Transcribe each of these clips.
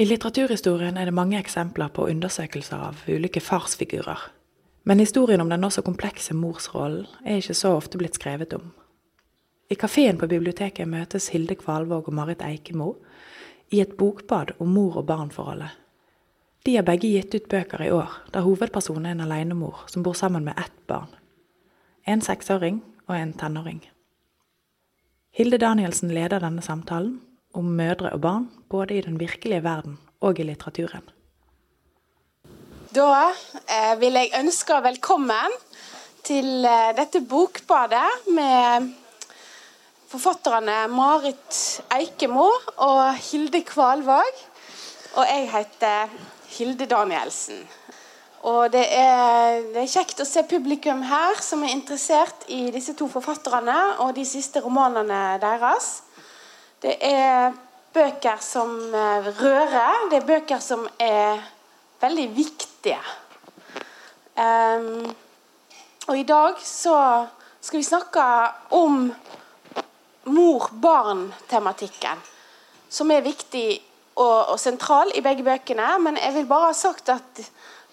I litteraturhistorien er det mange eksempler på undersøkelser av ulike farsfigurer. Men historien om den også komplekse morsrollen er ikke så ofte blitt skrevet om. I kafeen på biblioteket møtes Hilde Kvalvåg og Marit Eikemo i et bokbad om mor- og barnforholdet. De har begge gitt ut bøker i år, der hovedpersonen er en alenemor som bor sammen med ett barn. En seksåring og en tenåring. Hilde Danielsen leder denne samtalen, om mødre og barn, både i den virkelige verden og i litteraturen. Da eh, vil jeg ønske velkommen til eh, dette bokbadet med forfatterne Marit Eikemo og Hilde Kvalvåg. Og jeg heter Hilde Danielsen. Og det er, det er, kjekt å se publikum her som er interessert i disse to forfatterne og de siste romanene deres. Det er bøker som eh, rører. Det er bøker som er veldig viktige. Um, og i dag så skal vi snakke om mor-barn-tematikken, som er viktig og, og, sentral i begge bøkene. Men jeg vil bare ha sagt at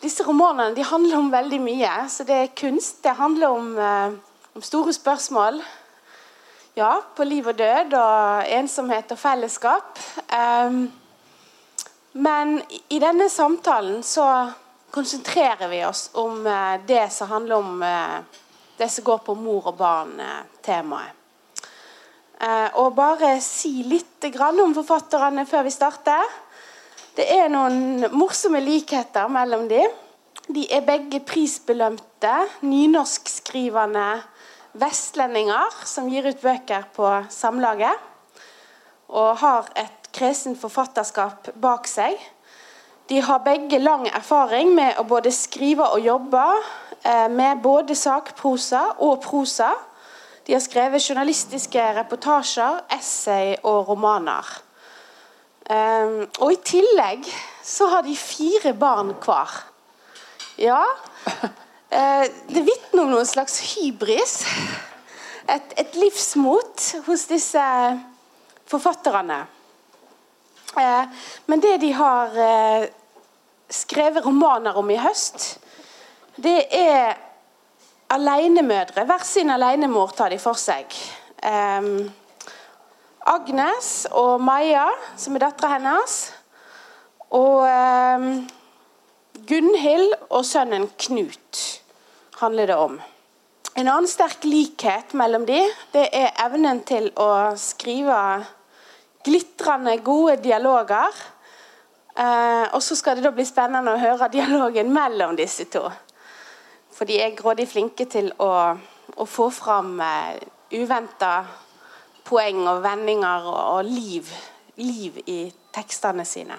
disse romanene handler om veldig mye. Så det er kunst. Det handler om, uh, om store spørsmål ja, på liv og død og ensomhet og fellesskap. Um, men i denne samtalen så konsentrerer vi oss om uh, det som handler om uh, det som går på mor og barn-temaet. Uh, og bare si litt om forfatterne før vi starter. Det er noen morsomme likheter mellom dem. De er begge prisbelønte, nynorskskrivende vestlendinger som gir ut bøker på Samlaget. Og har et kresent forfatterskap bak seg. De har begge lang erfaring med å både skrive og jobbe eh, med både sakprosa og prosa. De har skrevet journalistiske reportasjer, essay og romaner. Um, og i tillegg så har de fire barn hver. Ja, Eh, det vitner om noen slags hybris. Et, et, livsmot hos disse forfatterne. Eh, men det de har eh, skrevet romaner om i høst, det er alenemødre. Hver sin alenemor tar de for seg. Agnes og Maja, som er dattera hennes. Og Gunhild og sønnen Knut handler det om. En annen sterk likhet mellom de, det er evnen til å skrive glitrende gode dialoger. Eh, og så skal det da bli spennende å høre dialogen mellom disse to. For de er grådig flinke til å, å få fram eh, uventa poeng og vendinger og, og liv, liv, i tekstene sine.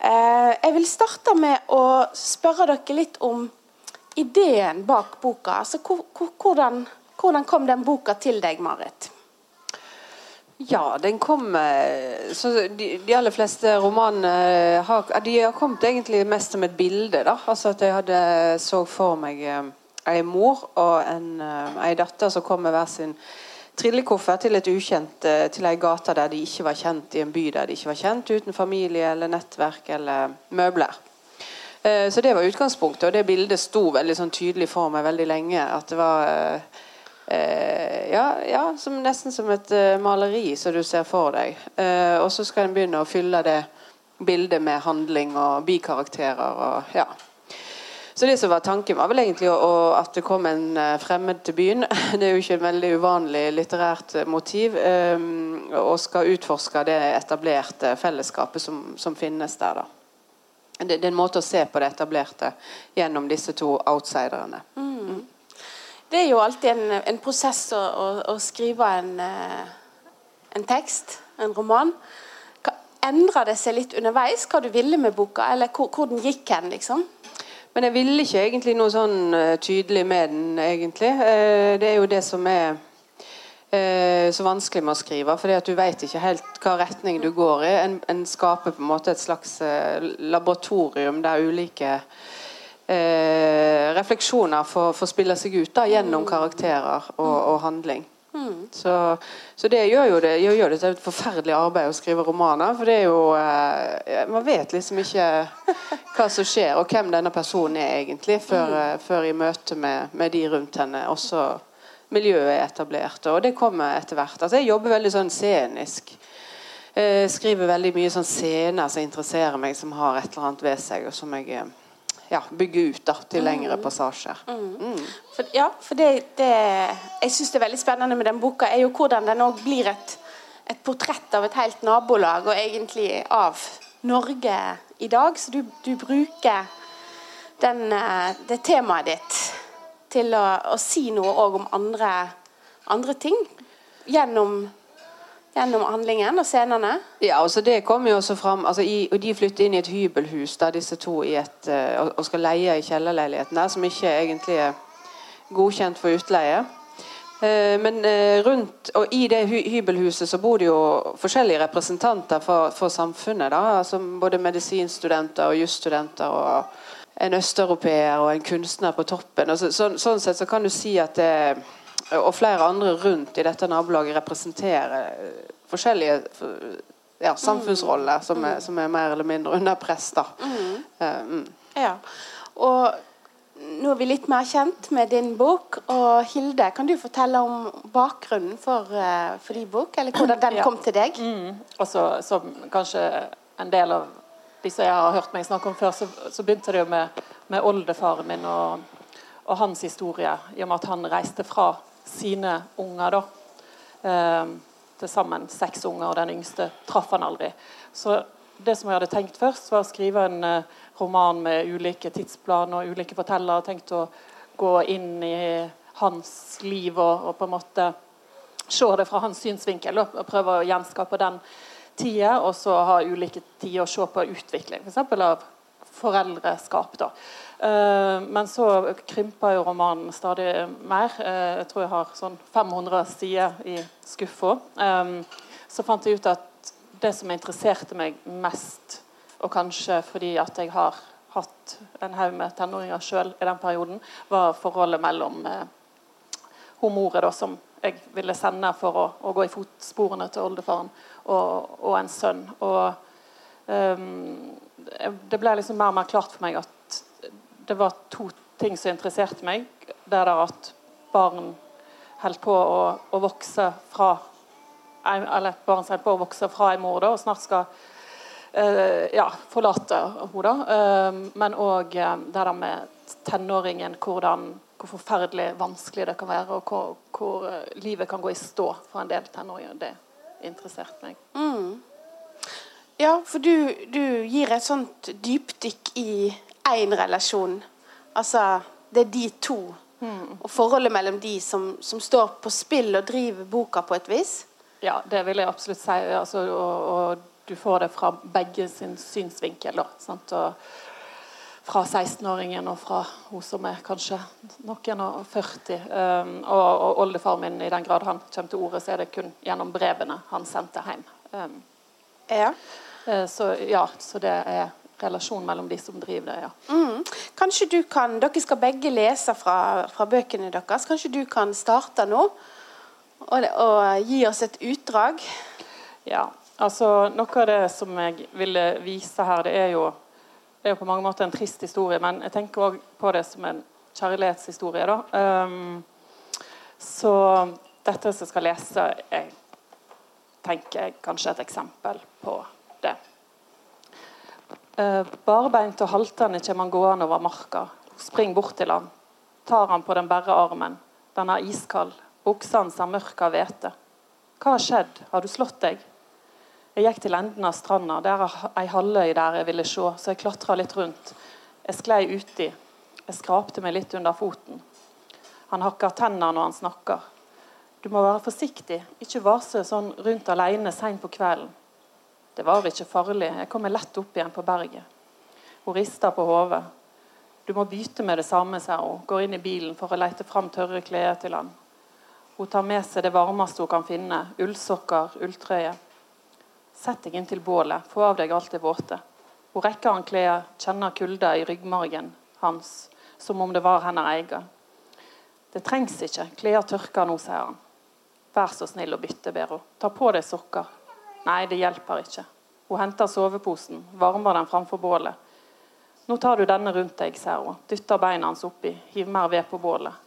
Eh, jeg vil starte med å spørre dere litt om ideen bak boka. Altså, hvordan, hvordan, kom den boka til deg, Marit? Ja, den kom eh, de, de aller fleste romanene eh, har, de har kommet egentlig mest som et bilde. da, altså At jeg hadde så for meg eh, ei mor og en, ei datter som kom med hver sin trillekoffert til et ukjent, til ei gate der de ikke var kjent, i en by der de ikke var kjent, uten familie eller nettverk eller møbler. Eh, så det var utgangspunktet, og det bildet sto veldig sånn tydelig for meg veldig lenge. At det var eh, ja, ja som, nesten som et eh, maleri som du ser for deg. og så skal en begynne å fylle det bildet med handling og bikarakterer. og ja så det som var Tanken var vel egentlig å, at det kom en fremmed til byen. Det er jo ikke et veldig uvanlig litterært motiv. Eh, og skal utforske det etablerte fellesskapet som, som finnes der. da det, er en måte å se på det etablerte gjennom disse to outsiderne. Mm. Det er jo alltid en, en prosess å, å, å, skrive en, eh, en, tekst, en roman. Endra det seg litt underveis hva du ville med boka, eller hvor, hvor den gikk hen? liksom? Men jeg ville ikke egentlig noe sånn uh, tydelig med den, egentlig. Uh, det er jo det som er eh, så vanskelig med å skrive. fordi at du vet ikke helt hva retning du går i. En, en skaper på en måte et slags eh, laboratorium der ulike eh, refleksjoner får, får, spille seg ut da, gjennom karakterer og, og handling. Så, så, det gjør jo det, gjør det til et forferdelig arbeid å skrive romaner. For det er jo eh, Man vet liksom ikke hva som skjer, og hvem denne personen er egentlig, før, mm. før i møte med, med, de rundt henne. Også miljøet er etablert. Og det kommer etter hvert. Altså Jeg jobber veldig sånn scenisk. Jeg eh, skriver veldig mye sånn scener som interesserer meg, som har et eller annet ved seg, og som jeg eh, ja, bygger ut da, til lengre mm. passasjer. Mm. Mm. For, ja, for det, det jeg syns er veldig spennende med den boka, er jo hvordan den òg blir et, et, portrett av et helt nabolag, og egentlig av Norge i dag. Så du, du bruker den, eh, det temaet ditt til å, å si noe òg om andre, andre ting. Gjennom Gjennom handlingen og scenene? Ja, altså det kommer jo også fram altså i, og De flytter inn i et hybelhus der disse to et, uh, og skal leie i kjellerleiligheten der, som ikke egentlig er godkjent for utleie. Uh, men uh, rundt og i det hy hybelhuset så bor det jo forskjellige representanter for, for samfunnet. da, altså Både medisinstudenter og jusstudenter og en østeuropeer og en kunstner på toppen. så, så, Sånn sett så kan du si at det og flere andre rundt i dette nabolaget representerer eh, forskjellige ja, samfunnsroller som er, som er, mer eller mindre under press. da. Mm. Uh, mm. Ja, og nå er vi litt mer kjent med din bok. Og Hilde, kan du fortelle om bakgrunnen for, uh, for din bok? Eller hvordan den ja. kom til deg? Mm. Også, som kanskje en del av de som jeg har hørt meg snakke om før, så, så begynte det jo med, med oldefaren min og, og, hans historie. I og med at han reiste fra sine unger. da. Eh, til sammen seks unger, og den yngste traff han aldri. Så det som jeg hadde tenkt først, var å skrive en eh, roman med ulike tidsplaner og ulike fortellere. Tenkt å gå inn i hans liv og, og, på en måte se det fra hans synsvinkel. Og prøve å gjenskape den tida, og så ha ulike tider å se på utvikling. F.eks. av foreldreskap. da. Uh, men så krymper jo romanen stadig mer. Uh, jeg tror jeg har sånn 500 sider i skuffa. Um, så fant jeg ut at det som interesserte meg mest, og kanskje fordi at jeg har hatt en haug med tenåringer sjøl i den perioden, var forholdet mellom hun moret som jeg ville sende for å, å gå i fotsporene til oldefaren, og, og en sønn. Og um, det ble liksom mer og mer klart for meg at det var to ting som interesserte meg. Det der at barn holdt på å, å, vokse fra eller barn holder på å vokse fra en mor da, og snart skal uh, ja, forlate henne. Uh, men òg uh, det der med tenåringen, hvordan, hvor forferdelig vanskelig det kan være, og hvor, hvor livet kan gå i stå for en del tenåringer. Det interesserte meg. Mm. Ja, for du, du, gir et sånt dypdykk i én relasjon. Altså, det er de to. Mm. Og forholdet mellom de som, som, står på spill og driver boka på et vis. Ja, det vil jeg absolutt si. Altså, og, og, du får det fra begge sin synsvinkel. Da, sant? Og fra 16-åringen og fra hun som er kanskje noen og 40. Um, og, og oldefaren min, i den grad han kommer til ordet, så er det kun gjennom brevene han sendte hjem. Um, ja. Uh, så ja, så det er relasjon mellom de som driver det. ja. Mm. Kanskje du kan, Dere skal begge lese fra, fra bøkene deres. Kanskje du kan starte nå og, og, gi oss et utdrag? Ja. altså Noe av det som jeg ville vise her, det er jo, er jo på mange måter en trist historie. Men jeg tenker òg på det som en kjærlighetshistorie. da. Um, så dette som jeg skal lese, jeg tenker kanskje et eksempel på det. Eh, barbeint og haltende kommer han gående over marka. Spring bort til han. Tar han på den bare armen. Den er iskald. Buksene ser mørk av hvete. Hva har skjedd? Har du slått deg? Jeg gikk til enden av stranda. Der er ei halvøy der jeg ville se, så jeg klatra litt rundt. Jeg sklei uti. Jeg skrapte meg litt under foten. Han hakker tenner når han snakker. Du må være forsiktig, ikke vase sånn rundt alene seint på kvelden. Det var ikke farlig. Jeg kommer lett opp igjen på berget. Hun rister på hodet. Du må bytte med det samme, sier hun. Går inn i bilen for å lete fram tørre klær til han. Hun tar med seg det varmeste hun kan finne. Ullsokker, ulltrøye. Sett deg inntil bålet. Få av deg alt det våte. Hun rekker han klær, kjenner kulda i ryggmargen hans, som om det var hennes egen. Det trengs ikke. Klær tørker nå, sier han. Vær så snill å bytte, ber hun. Ta på deg sokker. Nei, det hjelper ikke. Hun henter soveposen, varmer den framfor bålet. Nå tar du denne rundt deg, sier hun. Dytter beina hans oppi, hiver mer ved på bålet.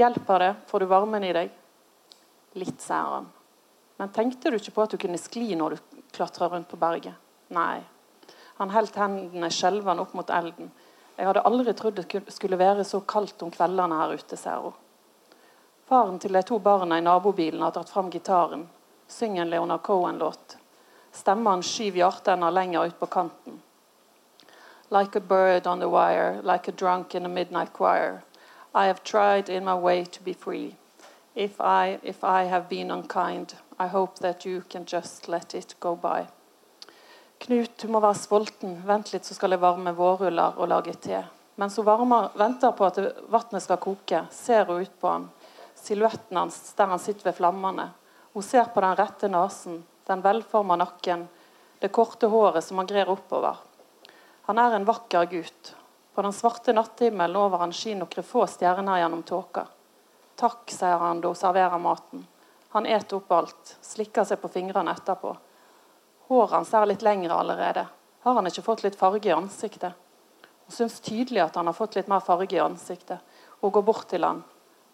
Hjelper det? Får du varmen i deg? Litt, sier han. Men tenkte du ikke på at du kunne skli når du klatra rundt på berget? Nei. Han holdt hendene skjelvende opp mot elden. Jeg hadde aldri trodd det skulle være så kaldt om kveldene her ute, sier hun. Faren til de to barna i nabobilen har tatt fram gitaren. Synger en Leonard Cohen-låt. Stemmen skyver hjertene lenger ut på kanten. Like a bird on the wire, like a drunk in a midnight choir. I have tried in my way to be free. If I, if I have been unkind, I hope that you can just let it go by. Knut, du må være sulten. Vent litt, så skal jeg varme vårruller og lage te. Mens hun varmer, venter på at vannet skal koke, ser hun ut på han. Silhuetten hans der han sitter ved flammene. Hun ser på den rette nesen, den velforma nakken, det korte håret som han grer oppover. Han er en vakker gutt. På den svarte nattehimmelen over han skinner noen få stjerner gjennom tåka. Takk, sier han da hun serverer maten. Han eter opp alt, slikker seg på fingrene etterpå. Håret hans er litt lengre allerede. Har han ikke fått litt farge i ansiktet? Hun syns tydelig at han har fått litt mer farge i ansiktet. Hun går bort til han,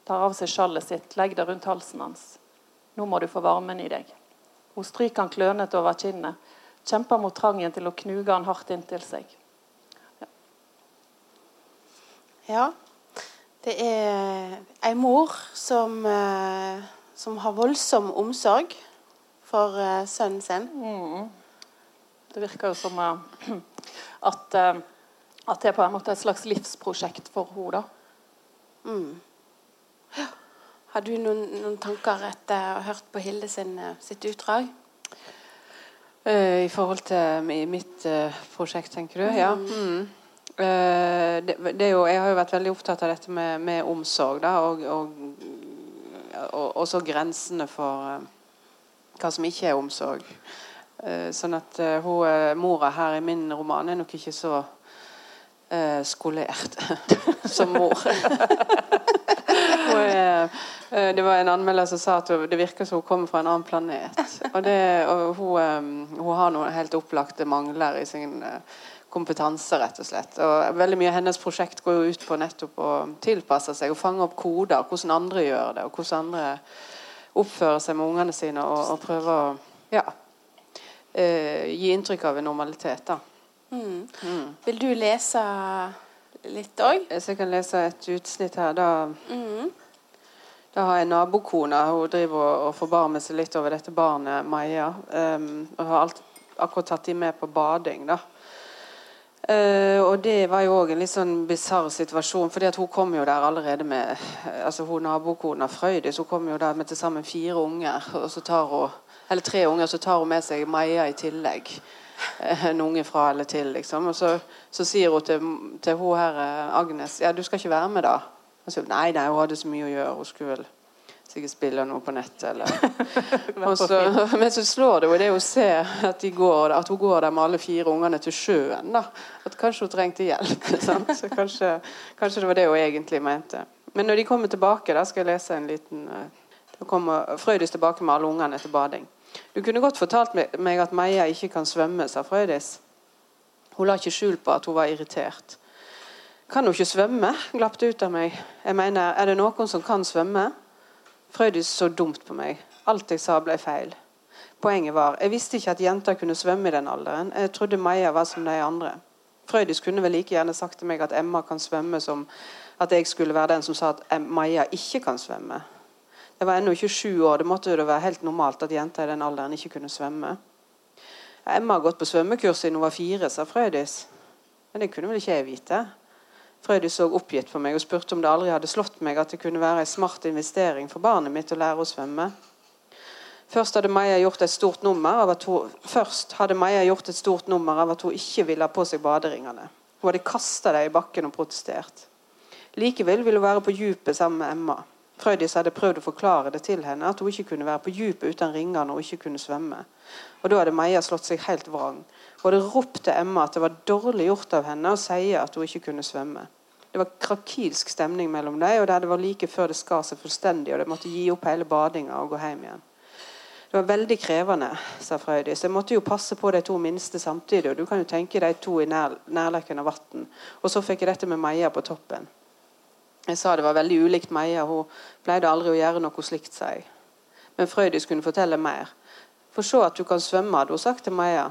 tar av seg skjallet sitt, legger det rundt halsen hans. Nå må du få varmen i deg. Hun stryker han klønete over kinnet, kjemper mot trangen til å knuge han hardt inntil seg. Ja. Det er ei mor som, eh, som har voldsom omsorg for uh, sønnen sin. Mm. Det virker jo som uh, at, uh, at det er på en måte et slags livsprosjekt for henne. Mm. Ja. Har du noen, noen tanker etter å ha hørt på Hilde sin, sitt utdrag? I forhold til mi- mitt prosjekt, tenker du? Ja. Mm. Eh, det, det er jo, jeg har jo vært veldig opptatt av dette med, med omsorg, da, og, og, og også grensene for eh, hva som ikke er omsorg. Eh, sånn at eh, hun, mora her i min roman er nok ikke så skolert som mor. Det var en anmelder som sa at det virker som hun kommer fra en annen planet. Og, det, og hun, hun har noen helt opplagte mangler i sin kompetanse, rett og slett. Og veldig mye av hennes prosjekt går jo ut på nettopp å tilpasse seg og fange opp koder. Hvordan andre gjør det, og hvordan andre oppfører seg med ungene sine. Og, og prøver å ja, eh, gi inntrykk av en normalitet. Mm. Mm. Vil du lese litt òg? Så jeg kan lese et utsnitt her. Da, Mm. da har jeg nabokona. Hun driver og, og forbarmer seg litt over dette barnet, Maja. Um, og har alt, akkurat tatt de med på bading. da. Eh, og det var jo òg en litt sånn bisarr situasjon, fordi at hun kom jo der allerede med altså hun Nabokona Frøydis hun kom jo der med til sammen fire unger. og så tar hun, Eller tre unger, så tar hun med seg Maja i tillegg. Eh, en unge fra eller til, liksom. Og så, så sier hun til, til hun her eh, Agnes ja, du skal ikke være med, da. Og så, nei, nei, hun hadde så mye å gjøre. Hun skulle vel sikkert spiller noe på nettet. Eller. og så, men så slår det jo det hun ser at, de går, at hun går der med alle fire ungene til sjøen. da At kanskje hun trengte hjelp. Så kanskje, kanskje det var det hun egentlig mente. Men når de kommer tilbake, da skal jeg lese en liten eh, Da kommer Frøydis tilbake med alle ungene til bading. Du kunne godt fortalt meg at Meia ikke kan svømme, sa Frøydis. Hun la ikke skjul på at hun var irritert. Kan hun ikke svømme? glapp det ut av meg. Jeg mener, er det noen som kan svømme? Frøydis så dumt på meg. Alt jeg sa, ble feil. Poenget var jeg visste ikke at jenter kunne svømme i den alderen. Jeg trodde Maja var som de andre. Frøydis kunne vel like gjerne sagt til meg at Emma kan svømme, som at jeg skulle være den som sa at Maja ikke kan svømme. Jeg var ennå ikke sju år. Det måtte jo være helt normalt at jenter i den alderen ikke kunne svømme. Emma har gått på svømmekurs siden hun var fire, sa Frøydis. Men det kunne vel ikke jeg vite. Frøydis så oppgitt på meg og spurte om det aldri hadde slått meg at det kunne være en smart investering for barnet mitt å lære å svømme. Først hadde Maja gjort et stort nummer av at hun, først hadde Maja gjort et stort nummer av at hun ikke ville ha på seg baderingene. Hun hadde kasta dem i bakken og protestert. Likevel ville hun være på dypet sammen med Emma. Frøydis hadde prøvd å forklare det til henne at hun ikke kunne være på dypet uten ringene hun ikke kunne svømme. Og Da hadde Maja slått seg helt vrang. Hun hadde ropt til Emma at det var dårlig gjort av henne å si at hun ikke kunne svømme. det var krakilsk stemning mellom dem, og det var like før det skar seg fullstendig, og de måtte gi opp hele badinga og gå hjem igjen. Det var veldig krevende, sa Frøydis. Jeg måtte jo passe på de to minste samtidig. og Du kan jo tenke de to i nær, nærleken av vann. Og så fikk jeg dette med Meia på toppen. Jeg sa det var veldig ulikt Meia. Hun pleide aldri å gjøre noe slikt, sa jeg. Men Frøydis kunne fortelle mer. For se at du kan svømme, hadde hun sagt til Meia.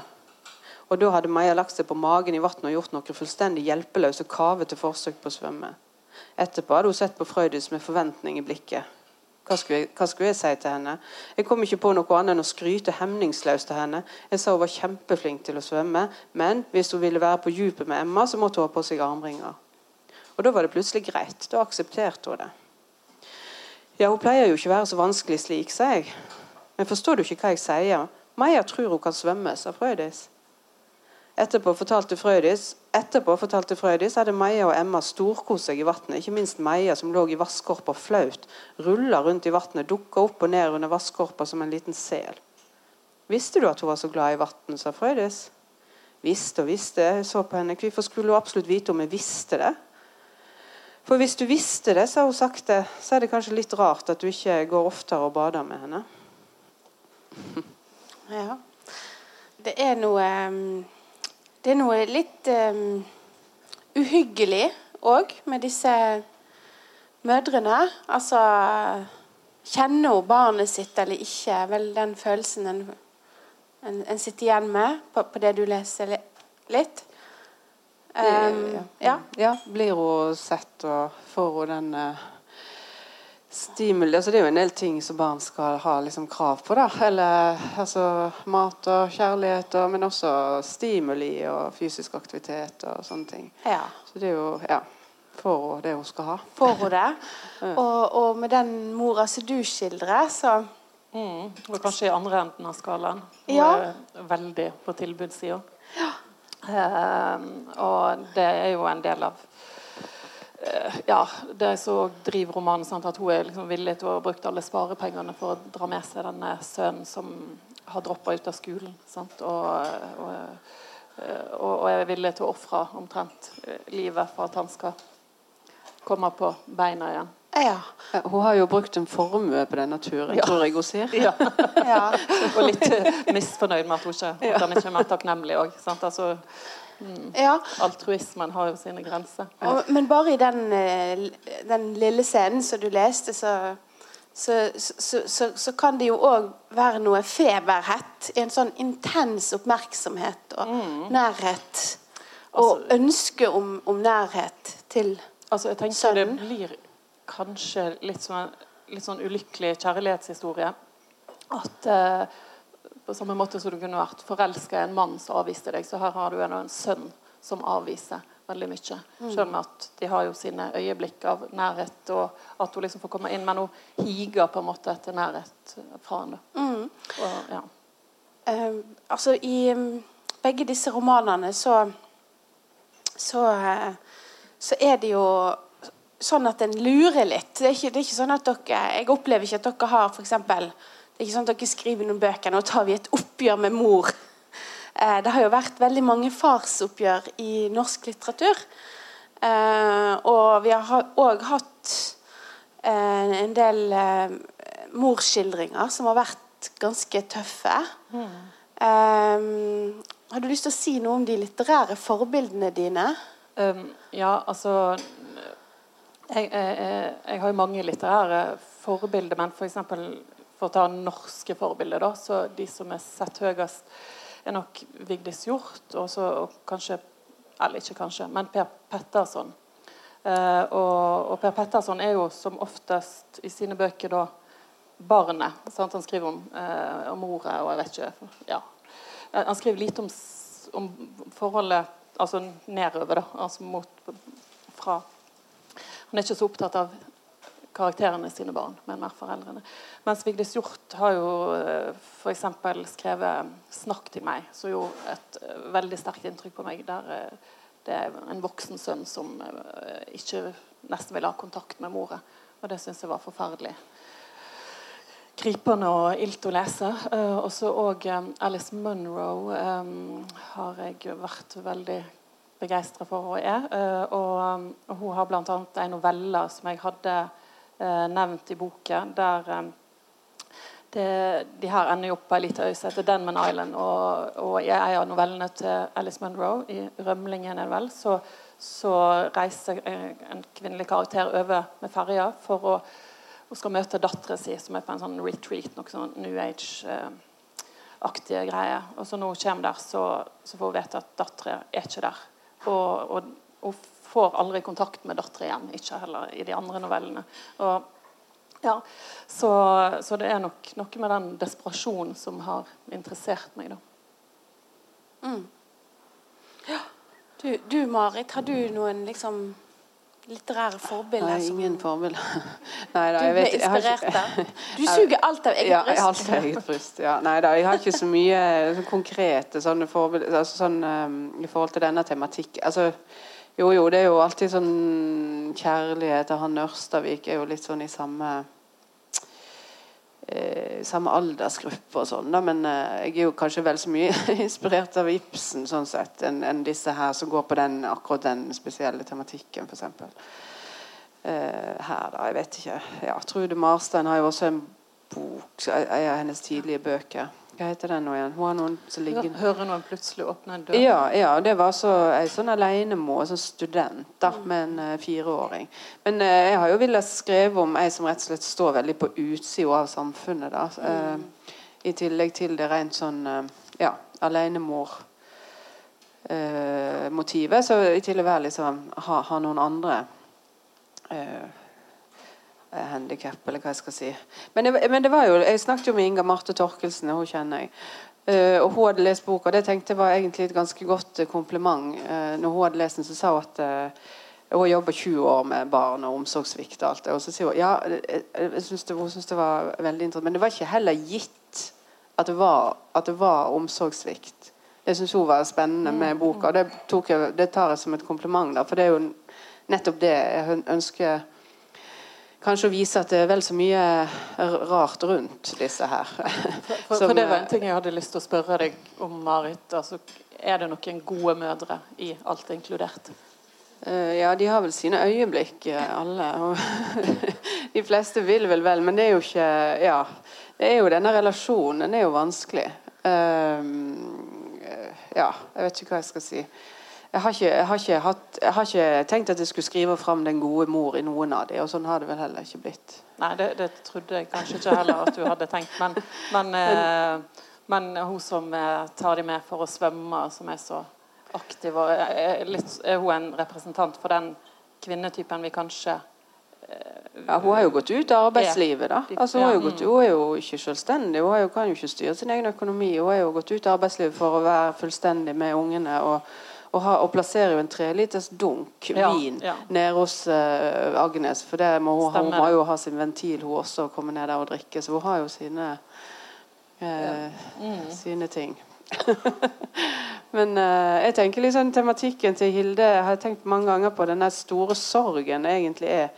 Og da hadde Meia lagt seg på magen i vannet og gjort noen fullstendig hjelpeløse, kavete forsøk på å svømme. Etterpå hadde hun sett på Frøydis med forventning i blikket. Hva skulle, jeg, hva skulle, jeg, si til henne? Jeg kom ikke på noe annet enn å skryte hemningsløst til henne. Jeg sa hun var kjempeflink til å svømme, men hvis hun ville være på dypet med Emma, så måtte hun ha på seg armringer. Og Da var det plutselig greit. Da aksepterte hun det. Ja, Hun pleier jo ikke å være så vanskelig slik, sa jeg. Men forstår du ikke hva jeg sier? Maja tror hun kan svømme, sa Frøydis. Etterpå fortalte Frøydis Etterpå fortalte Frøydis hadde Maja og Emma storkost seg i vannet. Ikke minst Maja, som lå i vannskorpa flaut, rulla rundt i vannet, dukka opp og ned under vannskorpa som en liten sel. Visste du at hun var så glad i vann, sa Frøydis. Visste og visste. Jeg så på henne. Hvorfor skulle hun absolutt vite om jeg visste det? For hvis du visste det, sa hun sakte, så er det kanskje litt rart at du ikke går oftere og bader med henne. Ja. Det er noe um det er noe litt um, uhyggelig òg med disse mødrene. Altså Kjenner hun barnet sitt eller ikke? Vel den følelsen en, en, en sitter igjen med på, på, det du leser litt. Um, ja. ja. Blir hun sett, og får hun den uh Stimuli, altså Det er jo en del ting som barn skal ha liksom krav på. da, eller altså Mat og kjærlighet, og, men også stimuli og fysisk aktivitet og sånne ting. Ja. Så det er jo ja, Får hun det hun skal ha? Får hun det? og, og, med den mora som du skildrer, så mm, Og kanskje i andre enden av skalaen. Hun ja. er veldig på tilbudssida. Ja. Um, og det er jo en del av Eh, ja, det som driver romanen, sant, at hun er liksom villig til å ha brukt alle sparepengene for å dra med seg denne sønnen som har droppa ut av skolen. Og, og, eh, og, og, er villig til å ofre omtrent eh, livet for at han skal komme på beina igjen. Ja. Hun har jo brukt en formue på denne turen, ja. tror jeg hun sier. Ja. ja. og litt misfornøyd med at, hun ikke, at han ikke er mer takknemlig òg. Altså, Mm. Ja. Altruismen har jo sine grenser. Og, men bare i den, eh, den, lille scenen som du leste, så, så, så, så kan det jo òg være noe feberhett i en sånn intens oppmerksomhet og mm. nærhet. Og altså, ønske om, om, nærhet til altså jeg sønnen. Det blir kanskje litt sånn, litt sånn ulykkelig kjærlighetshistorie. At eh, på samme måte som du kunne vært forelska i en mann som avviste deg, så her har du en, en sønn som avviser veldig mye. Mm. Selv om at de har jo sine øyeblikk av nærhet, og at hun liksom får komme inn. Men hun higer på en måte etter nærhet fra henne. Mm. Og, ja. uh, altså i um, begge disse romanene så så, uh, så er det jo sånn at en lurer litt. Det er ikke, det er ikke sånn at dere Jeg opplever ikke at dere har for eksempel, Det er ikke sånn at dere skriver noen bøker nå tar vi et oppgjør med mor. Eh, det har jo vært veldig mange farsoppgjør i norsk litteratur. Eh, og vi har òg hatt eh, en del morskildringer som har vært ganske tøffe. Mm. har du lyst til å si noe om de litterære forbildene dine? Um, ja, altså jeg, jeg, jeg, har jo mange litterære forbilder, men. For for å ta norske forbilder, da, så de som er sett høyest, er nok Vigdis Hjorth og, så, kanskje Eller ikke kanskje, men Per Petterson. Eh, og, og, Per Petterson er jo som oftest i sine bøker da barnet. Sant? Han skriver om, eh, om ordet og jeg vet ikke ja. Han skriver lite om, om forholdet altså nedover, da. Altså mot, fra Han er ikke så opptatt av karakterene sine barn, men mer foreldrene. Mens Vigdis Hjorth har jo eh, f.eks. skrevet 'Snakk til meg', som jo et eh, veldig sterkt inntrykk på meg. der eh, det er en voksen sønn som ikke nesten vil ha kontakt med mora. Og det syns jeg var forferdelig gripende og ilt å lese. Uh, og så òg Alice Munro har jeg vært veldig begeistra for og er. Uh, og, hun har bl.a. en novelle som jeg hadde uh, nevnt i boken, der um, det, de her ender opp på ei lita øy som heter Denman Island. Og, og i en av novellene til Alice Munro, i 'Rømlingen', er vel, så, så reiser en kvinnelig karakter over med ferja for å hun skal møte dattera si, som er på en sånn retreat, noe sånn New Age-aktige greier. Og så når hun kommer der, så, så får hun vite at dattera er ikke der. Og, og og får aldri kontakt med dattera igjen, ikke heller i de andre novellene. Og, ja, så, så, det er nok noe med den desperasjonen som har interessert meg, da. Mm. Ja. Du, du, Marit, har du noen liksom litterære forbilder? Nei, ingen forbilder. Nei da, Du ble inspirert av? Du suger alt av eget ja, bryst? Ja, alt av eget bryst. Ja. Nei da, jeg har ikke så mye så konkrete sånne forbilder altså, sånn, um, i forhold til denne tematikken. Altså, jo, jo, det er jo alltid sånn Kjærlighet han Ørstavik er jo litt sånn i samme eh, samme aldersgruppe og sånn, da, men eh, jeg er jo kanskje vel så mye inspirert av Ibsen sånn sett, enn en disse her som går på den, akkurat den spesielle tematikken, f.eks. Eh, her, da. Jeg vet ikke. Ja, Trude Marstein har jo også en bok, en av hennes tidlige bøker. Hva heter den nå igjen? Hun har noen som ligger Hører noen plutselig åpne en dør? Ja, ja det var så, ei sånn alenemor, sånn student da, mm. med en uh, fireåring. Men uh, jeg har jo villet skrive om ei som rett og slett står veldig på utsida av samfunnet. da, uh, I tillegg til det rent sånn ja, alenemor-motivet. så i tillegg være liksom, ha, ha noen andre Eh, handikap, eller hva jeg skal si. Men jeg, men det, var jo, Jeg snakket jo med Inga Marte Torkelsen, hun kjenner jeg. Uh, og hun hadde lest boka, det tenkte jeg var egentlig et ganske godt uh, kompliment. Uh, når hun hadde lest den, så sa hun at hun har jobba 20 år med barn og omsorgssvikt. Og alt det. Og så sier hun ja, jeg, synes det, hun syns det var veldig interessant. Men det var ikke heller gitt at det var, at det var omsorgssvikt. Det syns hun var spennende med boka. og det, jeg, det, tar jeg som et kompliment. Da, for det er jo nettopp det jeg ønsker kanskje å vise at det er vel så mye rart rundt disse her. For, for, for det var en ting jeg hadde lyst til å spørre deg om, Marit. Altså, er det noen gode mødre i alt inkludert? Uh, ja, de har vel sine øyeblikk, eh, alle. de fleste vil vel vel, men det er jo ikke Ja. Det er jo denne relasjonen. Den er jo vanskelig. Ja, jeg vet ikke hva jeg skal si. Jeg har, ikke, jeg, har hatt, jeg har, ikke, tenkt at jeg skulle skrive fram den gode mor i noen av dem, og sånn har det vel heller ikke blitt. Nei, det, det trodde jeg kanskje ikke heller at du hadde tenkt, men, men, eh, men hun som eh, tar dem med for å svømme, som er så aktiv, og er, litt, er hun en representant for den kvinnetypen vi kanskje eh, ja, Hun har jo gått ut av arbeidslivet. da. Altså, hun, er gått, hun, er jo ikke selvstendig. Hun jo, kan jo ikke styre sin egen økonomi. Hun har jo gått ut av arbeidslivet for å være fullstendig med ungene. og og, ha, og plasserer jo en treliters dunk ja, vin ja. nede hos uh, Agnes. For det må hun, hun, må jo ha sin ventil, hun også, å komme ned der og drikke. Så hun har jo sine, uh, mm. sine ting. Men uh, jeg tenker liksom tematikken til Hilde jeg har tenkt mange ganger på den store sorgen egentlig er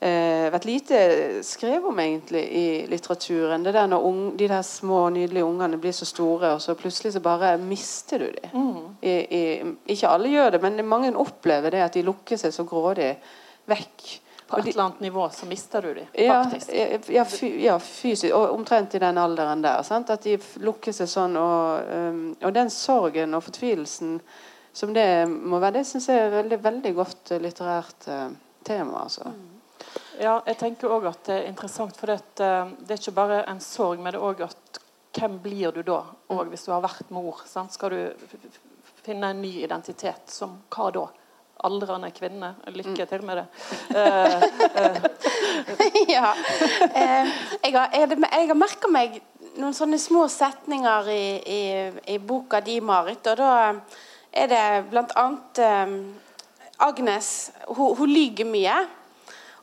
eh, vært lite skrevet om egentlig i litteraturen. Det der når unge, De der små, nydelige ungene blir så store, og så plutselig så bare mister du dem. Mm. I, i, ikke alle gjør det, men mange opplever det at de lukker seg så grådig vekk. På et eller annet nivå så mister du dem, faktisk. Ja, ja, ja, fysisk. Og omtrent i den alderen der. Sant? At de lukker seg sånn. Og, um, og den sorgen og fortvilelsen som det må være, det syns jeg er veldig, veldig godt litterært uh, tema. altså. Mm. Ja, jeg tenker også at det er interessant, for det, uh, er ikke bare en sorg, men det er også at hvem blir du da? Og hvis du har vært mor, sant? skal du finne en ny identitet som hva da? Aldrende kvinne. Lykke til med det. Uh, uh. ja. jeg har, jeg, merka meg noen sånne små setninger i, i, i, boka di, Marit. Og da er det blant annet Agnes Hun, hun lyver mye.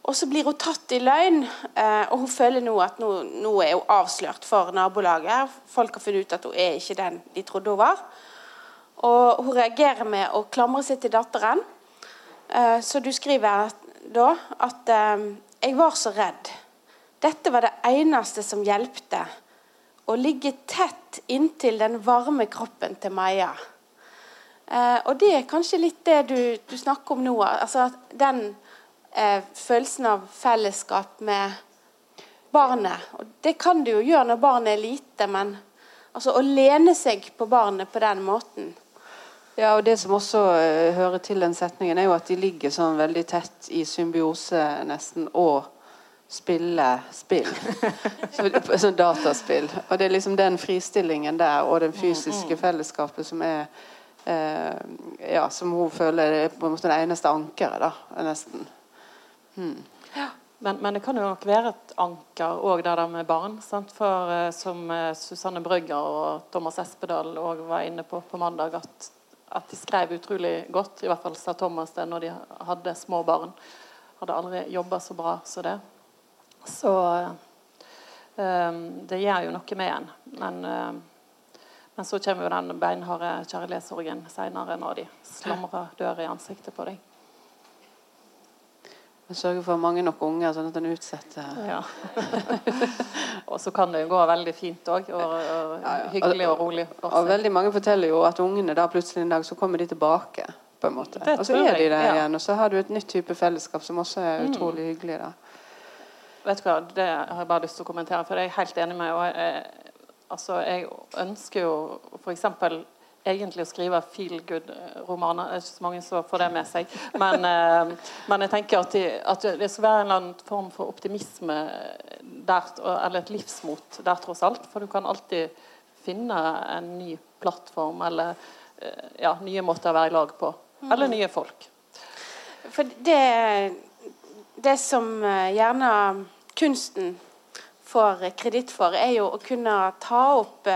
Og så blir hun tatt i løgn, eh, og hun føler nå at nå, nå, er hun avslørt for nabolaget. Folk har funnet ut at hun er ikke den de trodde hun var. Og hun reagerer med å klamre seg til datteren. Eh, så du skriver da at eh, 'Jeg var så redd. Dette var det eneste som hjelpte. Å ligge tett inntil den varme kroppen til Maja.' Og det er kanskje litt det du, du snakker om nå. Altså at den eh, følelsen av fellesskap med barnet. Og det kan du jo gjøre når barnet er lite, men altså å lene seg på barnet på den måten ja, og Det som også uh, hører til den setningen, er jo at de ligger sånn veldig tett i symbiose nesten, og spiller spill. så, sånn dataspill. Og det er liksom den fristillingen der og den fysiske fellesskapet som er uh, Ja, som hun føler er på en måte det eneste ankeret, da, nesten. Ja. Men, men, det kan jo nok være et anker òg, det der med barn. Sant? For uh, som Susanne Brøgger og Thomas Espedal òg var inne på på mandag, at at de skrev utrolig godt. I hvert fall sa Thomas det når de hadde små barn. Hadde aldri jobba så bra som det. Så um, det gjør jo noe med en. Men, men så kommer jo den beinharde kjærlighetssorgen seinere, når de slamrer dør i ansiktet på deg. Sørge for mange nok unger, sånn at en utsetter ja. Og så kan det jo gå veldig fint òg. Og, og, hyggelig og rolig. Og, og veldig mange forteller jo at ungene da plutselig en dag så kommer de tilbake. på en måte. Og så er de der ja. igjen, og så har du et nytt type fellesskap som også er mm. utrolig mm. hyggelig. da. Vet du hva, Det har jeg bare lyst til å kommentere, for det er jeg helt enig med. og jeg, altså, jeg ønsker jo f.eks egentlig å skrive feel good-romaner. Det er ikke så mange som får det med seg. Men, eh, men jeg tenker at, de, at, det skal være en eller annen form for optimisme der, eller et livsmot der, tross alt. For du kan alltid finne en ny plattform eller eh, ja, nye måter å være i lag på. Eller mm. nye folk. For det, det som eh, gjerne kunsten får kreditt for, er jo å kunne ta opp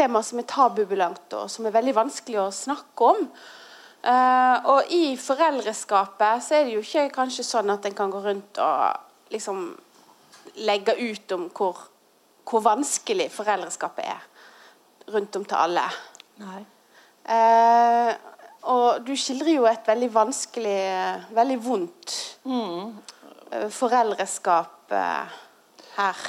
tema som er tabubelagt, og som er veldig vanskelig å snakke om. Uh, og i foreldreskapet så er det jo ikke kanskje sånn at en kan gå rundt og liksom legge ut om hvor, hvor vanskelig foreldreskapet er rundt om til alle. Nei. Uh, og du skildrer jo et veldig vanskelig, veldig vondt mm. foreldreskap uh, her.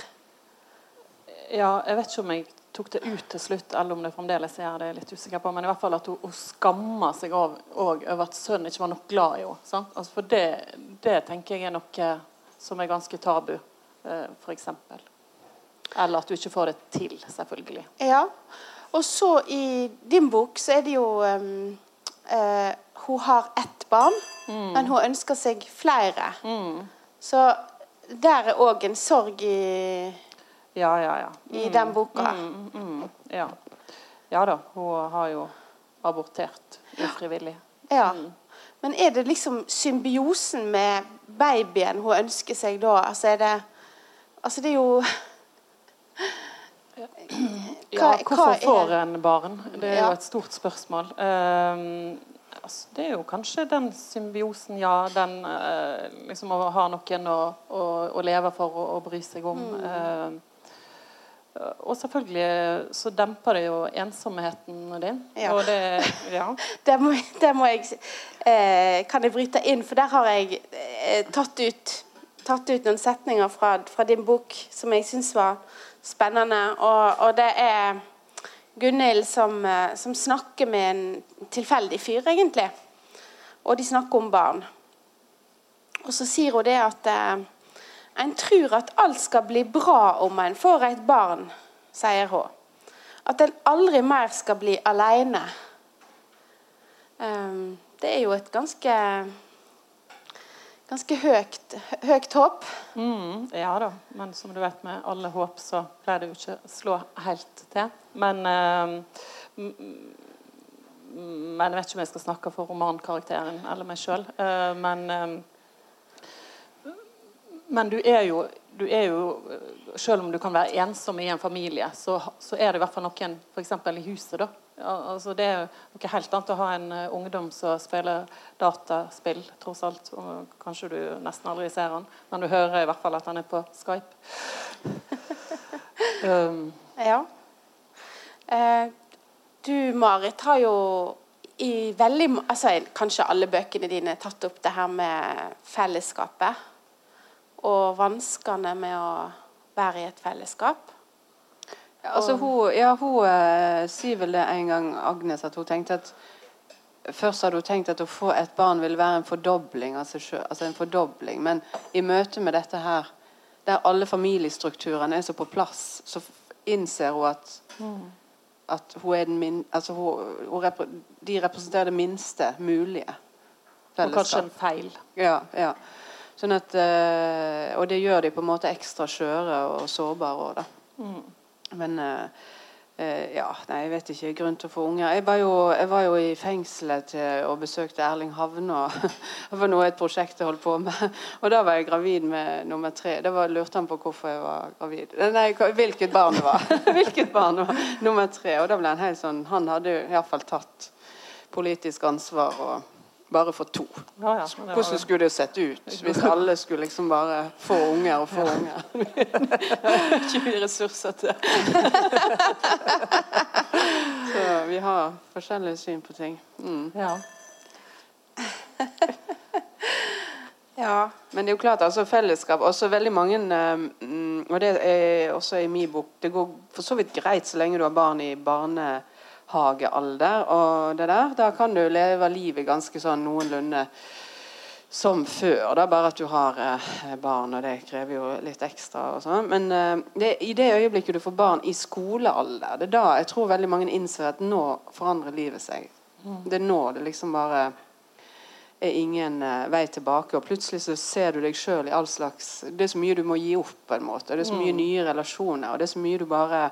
Ja, jeg vet ikke om jeg tok det ut til slutt, eller om det fremdeles er det, er litt usikker på. Men i hvert fall at hun, hun skammer seg over at sønnen ikke var nok glad i henne. Altså for det, det, tenker jeg er noe som er ganske tabu, eh, f.eks. Eller at du ikke får det til, selvfølgelig. Ja. Og så i din bok så er det jo um, uh, Hun har ett barn, mm. men hun ønsker seg flere. Mm. Så der er òg en sorg i ja, ja, ja. Mm. i den boka. Mm, mm, ja. ja. da, hun har jo abortert ufrivillig. Ja. Mm. Men er det liksom symbiosen med babyen hun ønsker seg da? Altså er det Altså, det er jo hva, ja, hvorfor får en barn? Det er jo et stort spørsmål. Um, altså, det er jo kanskje den symbiosen, ja. Den uh, liksom å ha noen å, å, å leve for og, bry seg om. Mm. Uh, og selvfølgelig så demper det jo ensomheten din. Ja. Og det, ja. det, må, det må jeg eh, Kan jeg bryte inn? For der har jeg eh, tatt, ut, tatt, ut, noen setninger fra, fra din bok som jeg syns var spennende. Og, og, det er Gunhild som, eh, som, snakker med en tilfeldig fyr, egentlig. Og de snakker om barn. Og så sier hun det at eh, en tror at alt skal bli bra om en får et barn, sier hun. At en aldri mer skal bli alene. Um, det er jo et ganske ganske høyt, høyt håp. Mm, ja da, men som du vet med alle håp, så pleier det jo ikke å slå helt til. Men uh, men jeg vet ikke om jeg skal snakke for romankarakteren eller meg sjøl. Eh, men uh, men du er, jo, du er jo Selv om du kan være ensom i en familie, så, så er det i hvert fall noen f.eks. i huset. da. Altså, det er noe helt annet å ha en uh, ungdom som spiller dataspill, tross alt. Og kanskje du nesten aldri ser han, men du hører i hvert fall at han er på Skype. um. Ja. Eh, du, Marit, har jo i veldig altså, Kanskje alle bøkene dine tatt opp det her med fellesskapet og vanskene med å være i et fellesskap. Ja, altså hun, ja, hun eh, sier vel det en gang, Agnes, at hun tenkte at Først hadde hun tenkt at å få et barn ville være en fordobling av selv, altså en fordobling. Men i møte med dette her, der alle familiestrukturene er så på plass, så innser hun at, at hun er den min, altså hun, hun repre, de representerer det minste mulige Og kanskje en feil. Ja. ja. Sånn at, øh, og det gjør de på en måte ekstra skjøre og sårbare òg, da. Mm. Men øh, Eh, ja, nei, jeg vet ikke. Grunn til å få unger. Jeg var jo, jeg var jo i fengselet til, og besøkte Erling Havne. det var noe et prosjekt jeg holdt på med. Og da var jeg gravid med nummer tre. Da var, lurte han på hvorfor jeg var gravid. Nei, hvilket barn det var. hvilket barn det var. Nummer tre. Og da ble han helt sånn Han hadde iallfall tatt politisk ansvar. og bare for to. Ja, ja, Hvordan skulle det sett ut hvis alle skulle liksom bare få unger og få unger? Ikke mye ressurser til Så vi har forskjellige syn på ting. Mm. Ja. ja. Men det er jo klart, altså fellesskap Også veldig mange um, Og det er også i min bok Det går for så vidt greit så lenge du har barn i barne hagealder og det der. Da kan du leve livet ganske sånn noenlunde som før. Da, bare at du har eh, barn, og det krever jo litt ekstra. og sånn. Men eh, det, i det øyeblikket du får barn i skolealder, det er da jeg tror veldig mange innser at nå forandrer livet seg. Mm. Det er nå det liksom bare er ingen eh, vei tilbake. Og plutselig så ser du deg sjøl i all slags Det er så mye du må gi opp, på en måte. Det er så mye mm. nye relasjoner, og det er så mye du bare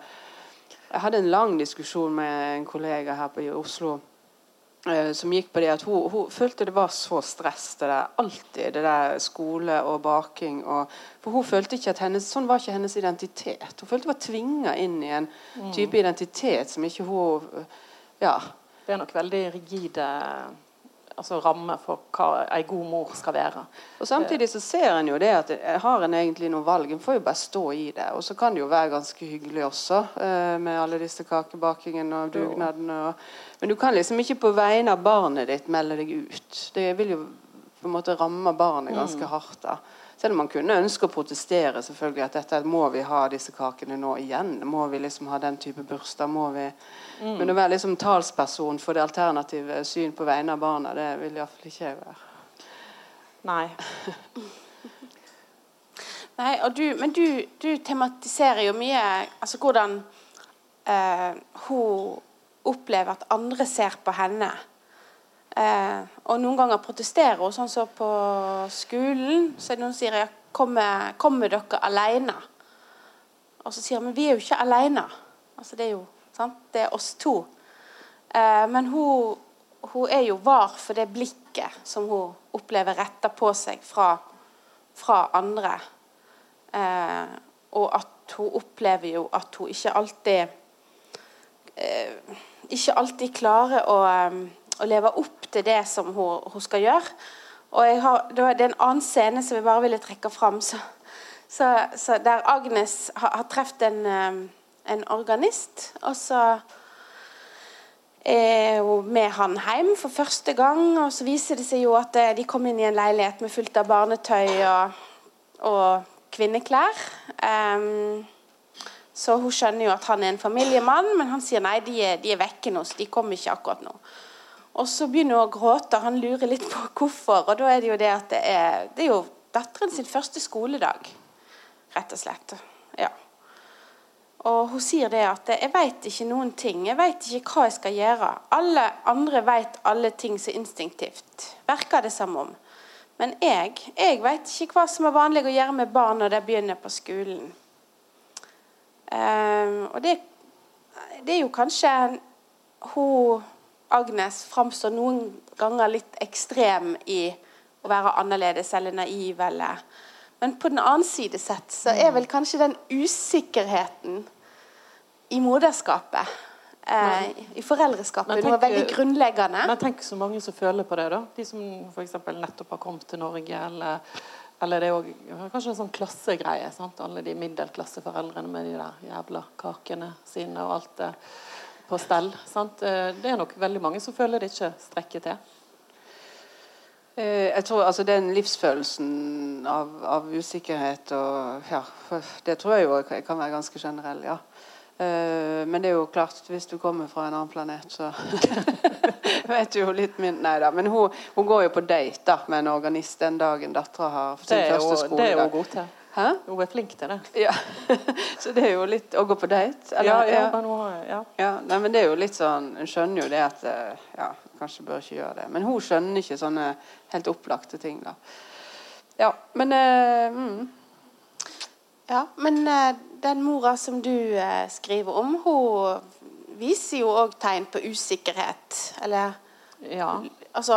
jeg hadde en lang diskusjon med en kollega her på, i Oslo eh, som gikk på det at hun, hun, følte det var så stress, det der, alltid. Det der skole og baking. Og, for hun følte ikke at hennes, Sånn var ikke hennes identitet. Hun følte hun var tvinga inn i en type mm. identitet som ikke hun Ja. Det er nok veldig rigide altså ramme for hva ei god mor skal være. Og Samtidig så ser en jo det at har en egentlig noe valg. En får jo bare stå i det. Og så kan det jo være ganske hyggelig også, eh, med alle disse kakebakingene og dugnadene. Men du kan liksom ikke på vegne av barnet ditt melde deg ut. Det vil jo på en måte ramme barnet ganske mm. hardt. da. Selv om man kunne ønske å protestere selvfølgelig at dette må vi ha disse kakene nå igjen. Må vi liksom ha den type bursdag? må vi... Mm. Men å være liksom talsperson for det alternative syn på vegne av barna, det vil iallfall ikke jeg være. Nei. Nei, du, Men du, du, tematiserer jo mye altså hvordan eh, hun opplever at andre ser på henne. Eh, og noen ganger protesterer hun, sånn som så på skolen. Så er det noen som sier kommer, kommer dere alene? Og så sier hun men vi er jo ikke alene. Altså, det er jo sant? Det er oss to. Eh, men hun, hun, er jo var for det blikket som hun opplever retta på seg fra, fra andre. Eh, og at hun opplever jo at hun ikke alltid eh, Ikke alltid klarer å å leve opp til det som hun, hun skal gjøre. Og har, Det er en annen scene som jeg bare ville trekke fram. Så, så, så der Agnes har, har truffet en, eh, en, organist. Og så er hun med han hjem for første gang. Og så viser det seg jo at eh, de kom inn i en leilighet med fullt av barnetøy og, og kvinneklær. Um, så hun skjønner jo at han er en familiemann, men han sier nei, de er, de er vekke nå, så de kommer ikke akkurat nå. Og så begynner hun å gråte. Han lurer litt på hvorfor. Og da er det jo det at det er, det er jo datteren sin første skoledag, rett og slett. Ja. Og hun sier det at 'jeg veit ikke noen ting. Jeg veit ikke hva jeg skal gjøre.' Alle andre veit alle ting så instinktivt, verker det som om. Men jeg jeg veit ikke hva som er vanlig å gjøre med barn når de begynner på skolen. Um, og det, det er jo kanskje hun Agnes framstår noen ganger litt ekstrem i å være annerledes eller naiv. Eller. Men på den annen side sett så er vel kanskje den usikkerheten i moderskapet eh, i foreldreskapet noe veldig grunnleggende. Men tenk så mange som føler på det. da De som f.eks. nettopp har kommet til Norge. Eller, eller det er også, kanskje en sånn klassegreie. Sant? Alle de middelklasseforeldrene med de der jævla kakene sine og alt det på stell. Sant? Eh, det er nok veldig mange som føler det ikke strekker til. Eh, jeg tror altså Den livsfølelsen av, av usikkerhet og ja, Det tror jeg jo kan være ganske generell, ja. Eh, men det er jo klart, hvis du kommer fra en annen planet, så vet du jo litt min Nei da. Men hun, hun, går jo på date da, med en organist den dagen dattera har sin første skoledag. Det er hun god til. Hæ? Hun er flink til det. Ja. så det er jo litt Å gå på date? Eller, ja, ja, men ja. ja. Nei, men det er jo litt sånn Hun skjønner jo det at eh, Ja, kanskje bør ikke gjøre det. Men hun skjønner ikke sånne helt opplagte ting, da. Ja, men uh, mm. Ja, men uh, den mora som du uh, skriver om, hun viser jo òg tegn på usikkerhet. Eller Ja. Altså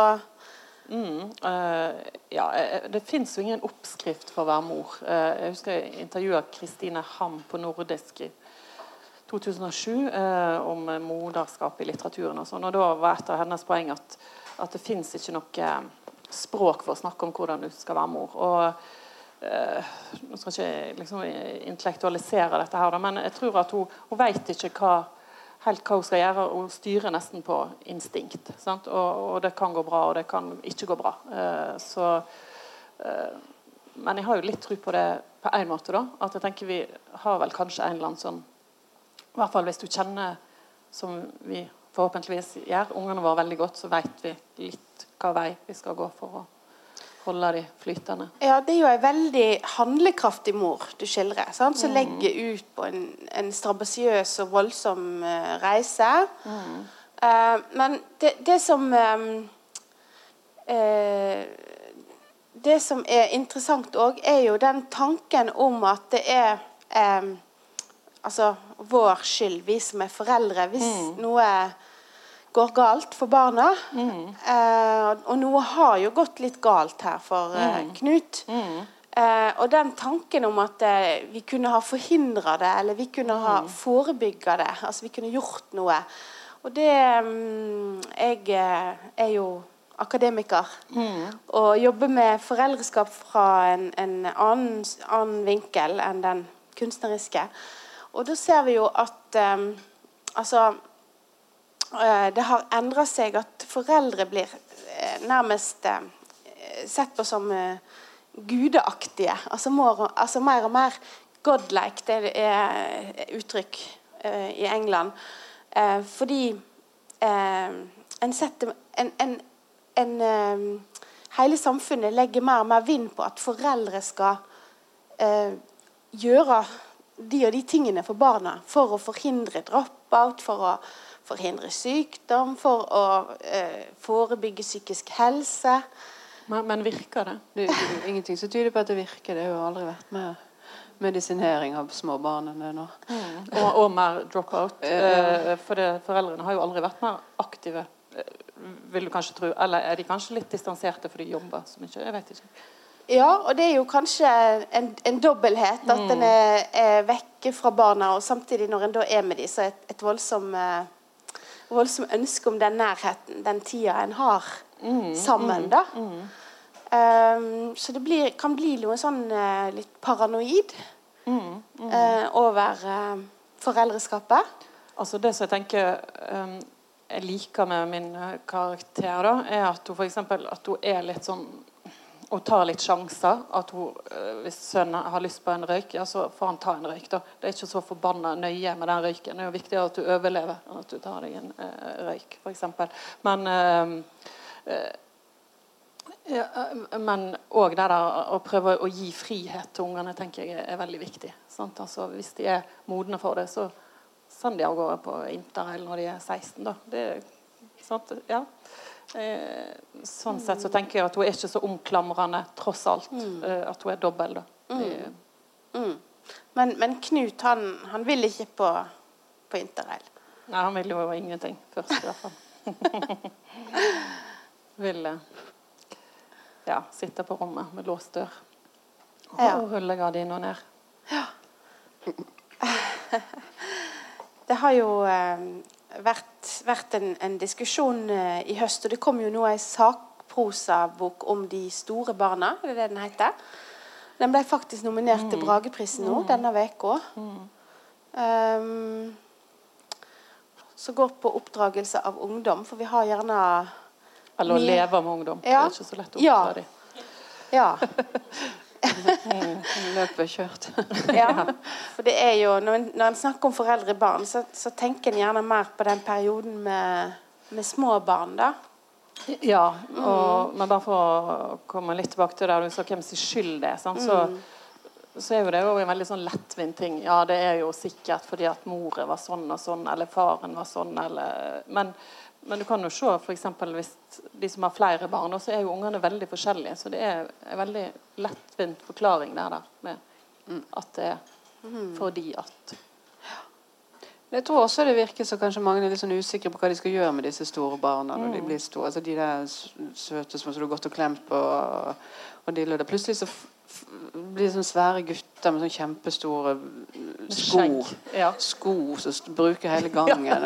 Mm, uh, ja, det fins jo ingen oppskrift for å være mor. Uh, jeg husker jeg intervjua Kristine Ham på Nordisk i 2007 uh, om moderskap i litteraturen. Og, sånn, og Da var et av hennes poeng at, at det fins ikke noe språk for å snakke om hvordan du skal være mor. Og Nå skal ikke jeg liksom intellektualisere dette, her, men jeg tror at hun, hun vet ikke hva helt hva hun skal gjøre. Hun styrer nesten på instinkt. Og, og, det kan gå bra, og det kan ikke gå bra. Eh, så, eh, men jeg har jo litt tro på det på én måte. da, At jeg tenker vi har vel kanskje en eller annen sånn I hvert fall hvis du kjenner, som vi forhåpentligvis gjør, ungene våre veldig godt, så vet vi litt hva vei vi skal gå for å holde de flytende. Ja, det er jo en veldig handlekraftig mor du skildrer. Sant? Som mm. legger ut på en, en strabasiøs og voldsom uh, reise. Mm. Uh, men det, det som um, uh, Det som er interessant òg, er jo den tanken om at det er um, altså vår skyld, vi som er foreldre. Hvis mm. noe går galt for barna. Mm. Eh, og noe har jo gått litt galt her for eh, mm. Knut. Mm. Eh, og den tanken om at eh, vi kunne ha forhindra det, eller vi kunne ha mm. forebygga det, altså vi kunne gjort noe. Og det mm, Jeg eh, er jo akademiker mm. og jobber med foreldreskap fra en, en annen, annen, vinkel enn den kunstneriske. Og da ser vi jo at um, altså det har endra seg at foreldre blir eh, nærmest eh, sett på som gudeaktige. Altså, more, altså mer og mer godlike, det er uttrykk i England. fordi en setter en, en, en, Hele samfunnet legger mer og mer vind på at foreldre skal gjøre de og de tingene for barna for å forhindre drop-out, for å forhindre sykdom, for å eh, forebygge psykisk helse. Men, men virker det? det? Det er ingenting som tyder på at det virker. Det har jo aldri vært med medisinering av små det nå. Mm. Og, og, mer drop-out. Eh, for det, foreldrene har jo aldri vært mer aktive, eh, vil du kanskje tro. Eller er de kanskje litt distanserte for de jobber så mye? Jeg vet ikke. Ja, og det er jo kanskje en, en dobbelthet. At mm. en er, er, vekke fra barna, og samtidig når en da er med dem, så er et, et voldsomt eh, voldsomt ønske om den nærheten, den tida en har mm, sammen. da. Mm, um, så det blir, kan bli noe sånn uh, litt paranoid uh, over uh, foreldreskapet. Altså Det som jeg tenker um, jeg liker med min karakter, da, er at hun, for eksempel, at hun er litt sånn og tar litt sjanser. At hun, eh, Hvis sønnen har lyst på en røyk, ja, så får han ta en røyk. da. Det er ikke så forbanna nøye med den røyken. Det er jo viktigere at du overlever enn at du tar deg en eh, røyk, f.eks. Men uh, uh, ja, men òg det der å prøve å gi frihet til ungene tenker jeg er veldig viktig. Altså, hvis de er modne for det, så send de av gårde på interrail når de er 16. Da. Det? Ja. Eh, sånn sett så tenker jeg at hun er ikke så omklamrende, tross alt. Mm. Eh, at hun er dobbel. da. Mm. Mm. Men, men, Knut han, han vil ikke på, på interrail? Nei, han vil jo ingenting først, i hvert fall. vil eh, ja, sitte på rommet med låst dør og ja. rullegardina ned. Ja. Det har jo vært, vært en, en, diskusjon uh, i høst. Og det kom jo nå ei sakprosabok om de store barna. Det er det den heter. Den ble faktisk nominert mm. til Brageprisen nå mm. denne uka. Mm. Um, som går på oppdragelse av ungdom, for vi har gjerne Eller å leve med ungdom. Ja. Det er ikke så lett å oppdra ja. dem. Ja. Løpet er kjørt. Ja, for det er jo, Når en, når en snakker om foreldre-barn, så, så tenker en gjerne mer på den perioden med, med små barn. da. Ja, og, men bare for å komme litt tilbake til det du sa hvem sin skyld det er, sant? Så, så er jo det jo en veldig sånn lettvint ting. Ja, det er jo sikkert fordi at moren var sånn og sånn, eller faren var sånn, eller Men, men du kan jo se f.eks. hvis de som har flere barn, så er jo ungene veldig forskjellige. Så det er en veldig lettvint forklaring der, der med at det er fordi at Jeg tror også det virker så kanskje mange er litt sånn usikre på hva de skal gjøre med disse store barna når de blir store. Altså De der søte som du har gått og klemt på. Og, de, og plutselig så blir det sånne svære gutter med sånne kjempestore sko. Ja. Sko som bruker hele gangen.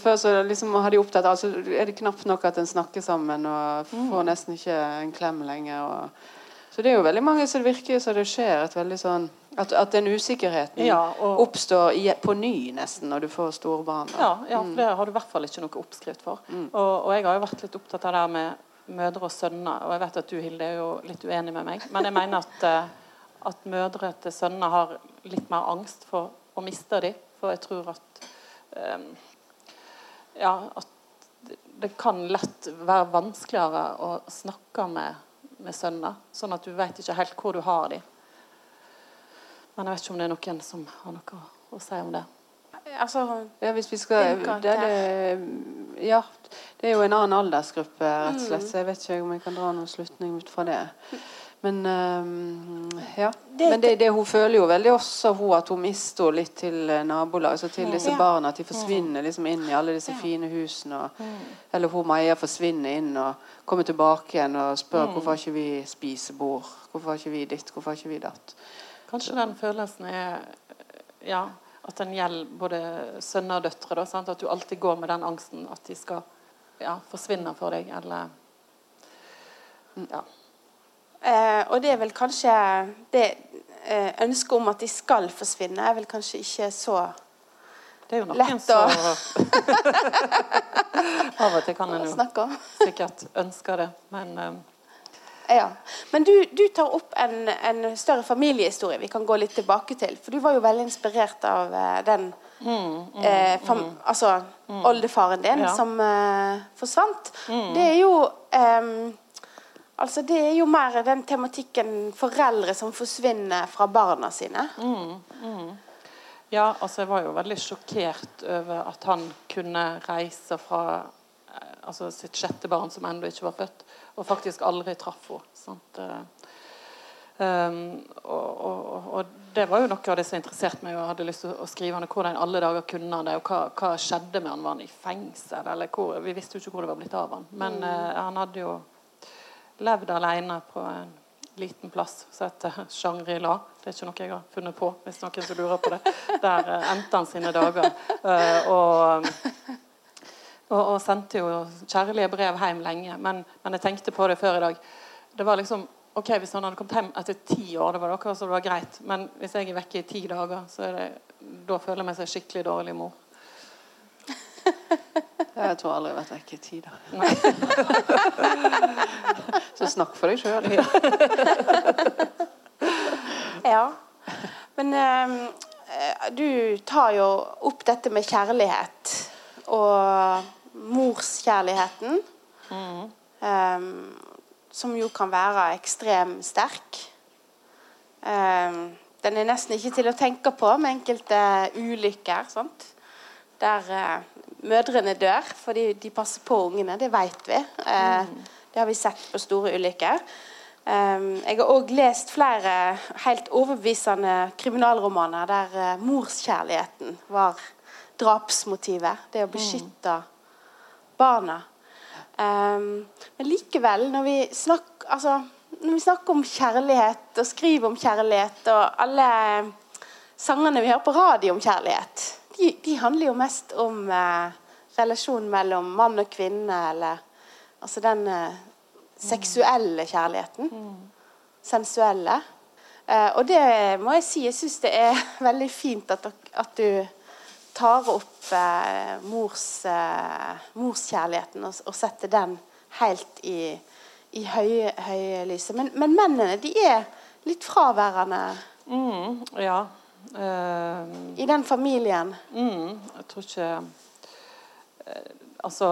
Før så liksom har de opptatt altså, Er det knapt nok at en snakker sammen og får nesten ikke en klem lenger. Og, så det er jo veldig mange som det virker som det skjer et veldig sånn At, at den usikkerheten Ja, og- oppstår i, på ny nesten når du får store barn. Ja, ja, for det har du i hvert fall ikke noe oppskrift for. Og, og jeg har jo vært litt opptatt av det her med mødre og sønner. Og jeg vet at du, Hilde, er jo litt uenig med meg. Men jeg mener at, eh, at mødre til sønner har litt mer angst for å miste dem. For jeg tror at um, Ja, at det- kan lett være vanskeligere å snakke med, med sønner. Sånn at du vet ikke helt hvor du har dem. Men jeg vet ikke om det er noen som har noe å, å si om det. Altså, Ja, hvis vi skal det er det, Ja, det er jo en annen aldersgruppe, rett og slett. Så jeg vet ikke om jeg kan dra noen slutning ut fra det. Men um, ja. Men det, det, hun føler jo veldig også hun at hun mister litt til nabolaget, nabolag, altså til disse barna. At de forsvinner liksom inn i alle disse fine husene. Og, Eller hun Maja forsvinner inn og kommer tilbake igjen og spør hvorfor har ikke vi spisebord. Hvorfor har ikke vi ditt, hvorfor har ikke vi datt. Kanskje den følelsen er ja, at den gjelder både sønner og døtre. Da, sant? At du alltid går med den angsten at de skal ja, forsvinne for deg, eller ja. eh, og det er vel kanskje det eh, ønsket om at de skal forsvinne, er vel kanskje ikke så Det er jo noen som Av og til kan en jo sikkert ønske det, men eh, Ja. Men du, du tar opp en, en større familiehistorie vi kan gå litt tilbake til. For du var jo veldig inspirert av eh, den eh, fam, Altså oldefaren din Ja. som eh, forsvant. Det er jo em, Altså Det er jo mer den tematikken foreldre som forsvinner fra barna sine. Ja, altså jeg var jo veldig sjokkert over at han kunne reise fra eh, altså sitt sjette barn, som ennå ikke var født, og faktisk aldri traff henne. Eh, Um, og, og, og det var jo noe av det som interesserte meg, og hadde lyst til å skrive henne. Hvordan i alle dager kunne han det, og hva, hva skjedde med han? Var han i fengsel? eller hvor, Vi visste jo ikke hvor det var blitt av han. Men eh, han hadde jo levd alene på en liten plass som heter Shangri-La. Det er ikke noe jeg har funnet på, hvis noen som lurer på det. Der eh, endte han sine dager. Uh, og, og, og sendte jo kjærlige brev hjem lenge. Men, men jeg tenkte på det før i dag. Det var liksom ok, Hvis han hadde kommet hjem etter ti år, det var akkurat så det var greit. Men hvis jeg er vekke i ti dager, så er det, da føler jeg meg som en skikkelig dårlig mor. Jeg tror aldri jeg har vært vekk i ti dager. Så snakk for deg sjøl. Ja. Men eh, du tar jo opp dette med kjærlighet og morskjærligheten. Ehm, som jo kan være ekstremt sterk. Um, den er nesten ikke til å tenke på med enkelte ulykker. Sant? Der uh, mødrene dør fordi de passer på ungene. Det vet vi. Eh, Det har vi sett på store ulykker. Um, jeg har òg lest flere helt overbevisende kriminalromaner der uh, morskjærligheten var drapsmotivet. Det å beskytte barna. Um, men likevel, når vi, snakk, altså, når vi snakker om kjærlighet og skriver om kjærlighet, og alle sangene vi hører på radio om kjærlighet, de, de handler jo mest om uh, relasjonen mellom mann og kvinne, eller altså den uh, seksuelle kjærligheten. Sensuelle. Eh, og det må jeg si, jeg syns det er veldig fint at, at du tar opp eh, mors, eh, morskjærligheten og, og setter den helt i, i høye, høye lyset. Men, men mennene de er litt fraværende Mm, ja. Uh, i den familien. Mm, jeg tror ikke uh, Altså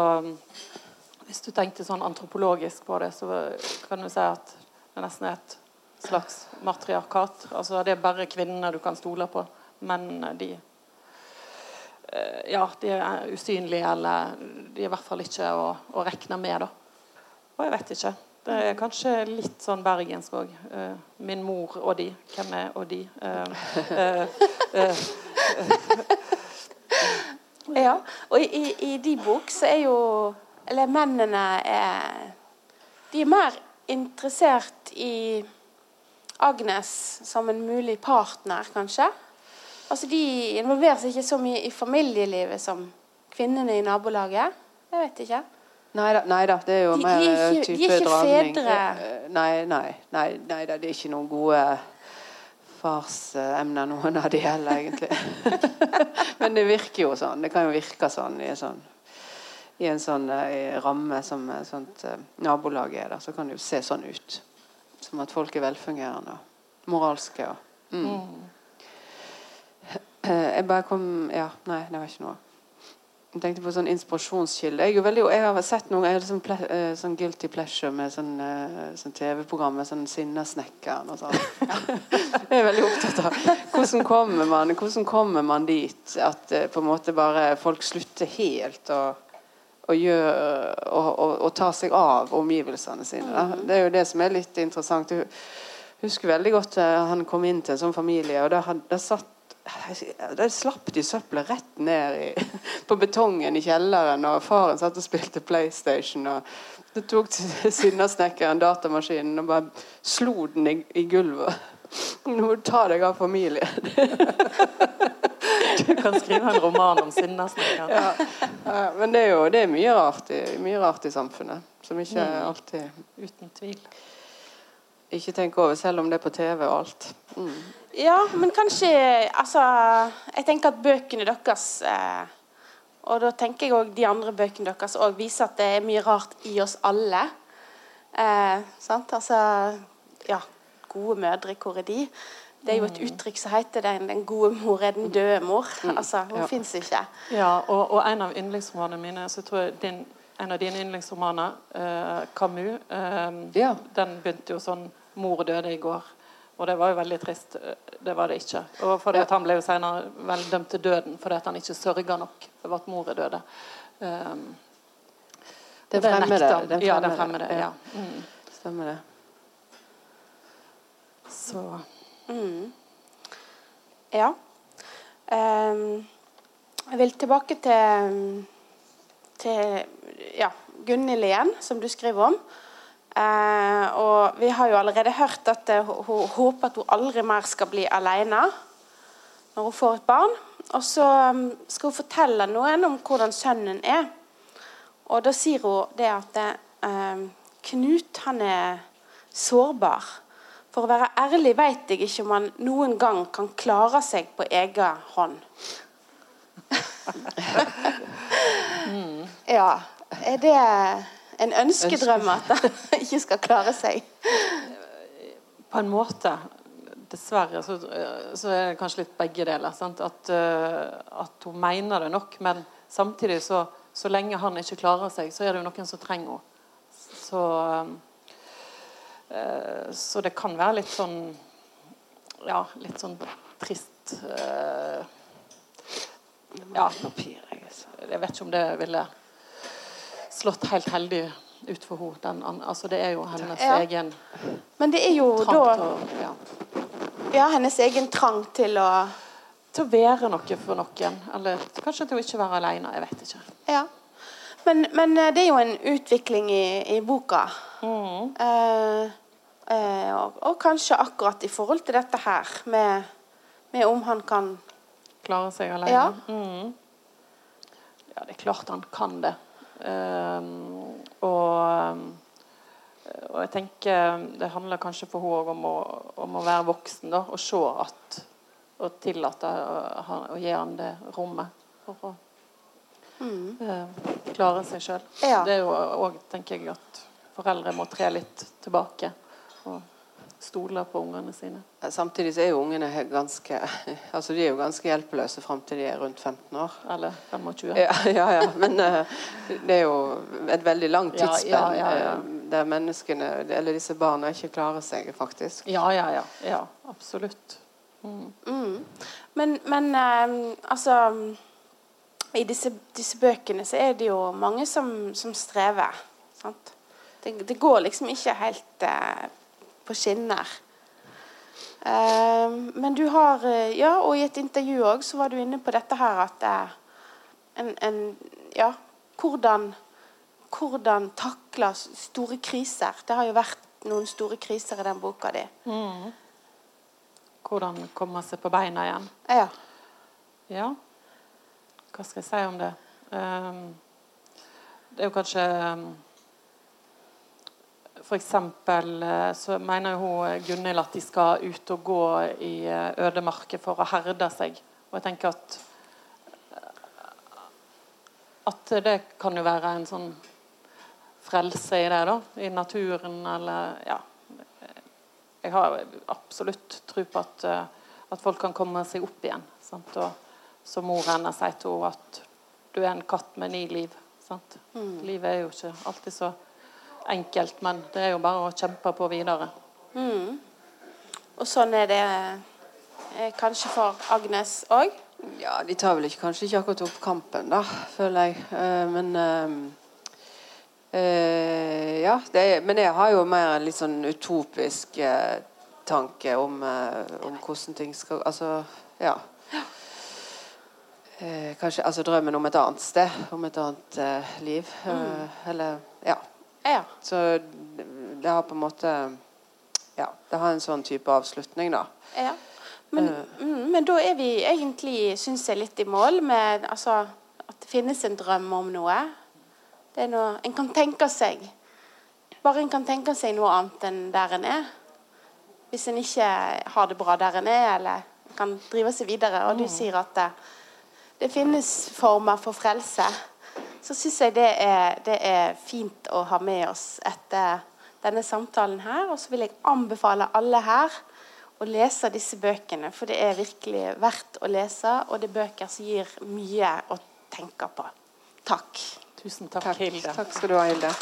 Hvis du tenkte sånn antropologisk på det, så kan du si at det nesten er et slags matriarkat. Altså Det er bare kvinnene du kan stole på. Mennene, de Ja, de er usynlige, eller de er i hvert fall ikke å, å regne med, da. Og jeg vet ikke. Det er kanskje litt sånn bergensk òg. min mor og de. Hvem er og de? Eh, eh, eh, Ja, og i, i, i de bok så er jo Eller mennene er De er mer interessert i Agnes som en mulig partner, kanskje. Altså De involverer seg ikke så mye i familielivet som kvinnene i nabolaget. Jeg vet ikke. Nei da, nei da, det er jo De- de mer type eh, ikke- de er ikke fedre. Eh, Nei, nei, nei, nei da, det er ikke noen gode farsemner, noen av de heller, egentlig. Men det virker jo sånn. Det kan jo virke sånn i en sånn, i en sånn i ramme som sånt eh, nabolag er der. Så kan det jo se sånn ut. Som at folk er velfungerende og moralske. Og, mm. Eh, Jeg bare kom Ja, nei, det var ikke noe. Jeg tenkte på sånn inspirasjonskilde. Jeg, veldig, jeg har sett noen jeg har sånn, ple, eh, sånn guilty pleasure med sånn, eh, sånn TV-program med sånn Sinnasnekkeren og sånn. jeg er veldig opptatt av hvordan kommer man, hvordan kommer man dit at eh, på en måte bare folk slutter helt å og, og ta seg av omgivelsene sine. Da. Det er jo det som er litt interessant. Jeg husker veldig godt eh, han kom inn til en sånn familie, og der, had- der satt der slapp de søppelet rett ned i, på betongen i kjelleren, og faren satt og spilte PlayStation. og det tok Sinnasnekkeren datamaskinen og bare slo den i, i gulvet. Nå må du ta deg av familien. Du kan skrive en roman om sinnasnekkeren. Ja. Ja, Men det er jo det er mye rart i, mye rart i samfunnet. Som ikke alltid Uten tvil. ikke tenker over, selv om det er på TV og alt. Mm. Ja, men kanskje Altså, jeg tenker at bøkene deres eh, Og da tenker jeg òg de andre bøkene deres òg viser at det er mye rart i oss alle. Eh, sant? Altså Ja, gode mødre, hvor er de? Det er jo et uttrykk som heter den, 'den gode mor er den døde mor'. Altså, hun Ja. fins ikke. Ja, og, og en av yndlingsromanene mine så tror jeg din, En av dine yndlingsromaner, eh, 'Camus', eh, Ja. den begynte jo sånn 'Mor døde i går'. Og det var jo veldig trist. Eh, Det var det ikke. Og fordi at Han ble jo senere vel dømt til døden fordi at han ikke sørga nok for at mor døde. Um, Den og det. Den Ja, den fremmede, det. ja. Ja. Mm. Stemmer det. Så Mm. Ja. Um, jeg vil tilbake til, til ja, Gunhild igjen, som du skriver om. Eh, og vi har jo allerede hørt at eh, hun, hun håper at hun aldri mer skal bli alene når hun får et barn. Og så um, skal hun fortelle noen om hvordan sønnen er. Og da sier hun det at eh, Knut han er sårbar. For å være ærlig vet jeg ikke om han noen gang kan klare seg på egen hånd. Ja. Er det en ønskedrøm at han ikke skal klare seg? på en måte Dessverre så, så er det kanskje litt begge deler. Sant? At, eh, at hun mener det nok, men samtidig så, så lenge han ikke klarer seg, så er det jo noen som trenger henne. Så, eh, så det kan være litt sånn Ja, litt sånn trist eh, Ja, Papir, jeg vet ikke om det ville slått helt heldig ut for henne. Altså, det er jo hennes Ja. egen Men det er jo trang da til å ja. ja, hennes egen trang til å til å være noe for noen. Eller kanskje til å ikke være alene. Jeg vet ikke. Ja. Men, men eh, det er jo en utvikling i, i boka. Eh, eh, og, og kanskje akkurat i forhold til dette her, med, med om han kan Klare seg alene. Ja. Mm. ja, det er klart han kan det. Ehm, og, og jeg tenker det handler kanskje for henne om om å være voksen da, og se at og tillate å, gi han det rommet for å eh, klare seg sjøl. Ja. Det er jo òg, tenker jeg, at foreldre må tre litt tilbake og stole på ungene sine. Samtidig så er jo ungene ganske altså de er jo ganske hjelpeløse fram til de er rundt 15 år. Eller 25. Ja, ja, ja. men eh, det er jo et veldig langt tidsspenn ja, ja, ja. eh, der menneskene, eller disse barna ikke klarer seg, faktisk. Ja, ja, ja. ja absolutt. Mm. Mm. Men, men eh, altså I disse, disse bøkene så er det jo mange som, som strever. Sant? Det, det går liksom ikke helt eh, på skinner. Eh, men du har eh, Ja, og i et intervju òg så var du inne på dette her at en, en Ja, hvordan hvordan takle store kriser. Det har jo vært noen store kriser i den boka di. Mm. Hvordan komme seg på beina igjen. Ja. Ja, hva skal jeg si om det? Um, det er jo kanskje eksempel eh, så mener hun Gunhild at de skal ut og gå i eh, ødemarket for å herde seg. Og jeg tenker at at det kan jo være en sånn frelse i det, da. I naturen eller Ja. Jeg har absolutt tro på at, eh, at folk kan komme seg opp igjen. Sant? Og som mor hennes sier til henne at du er en katt med ni liv. Sant? Livet er jo ikke alltid så enkelt, men det er jo bare å kjempe på videre. Mm. Og sånn er det eh, kanskje for Agnes òg. Ja, de tar vel ikke, kanskje ikke akkurat opp kampen, da, føler jeg. Eh, men eh, eh, Ja, det men jeg har jo mer en litt sånn utopisk tanke om, om hvordan ting skal Altså, ja. Eh, kanskje altså drømmen om et annet sted, om et annet eh, liv. Eh, eller Ja. Så det, det har på en måte Ja, det har en sånn type avslutning, da. ja. Men, uh, men da er vi egentlig, syns jeg, litt i mål med altså, at det finnes en drøm om noe. Det er noe En kan tenke seg Bare en kan tenke seg noe annet enn der en er. Hvis en ikke har det bra der en er, eller kan drive seg videre. Og du sier at det, det finnes former for frelse. Så syns jeg det er, det er fint å ha med oss etter denne samtalen her. Og så vil jeg anbefale alle her å lese disse bøkene, for det er virkelig verdt å lese. Og det er bøker som gir mye å tenke på. Takk. Tusen takk, Takk, Hilde. Takk skal du ha, Hilde.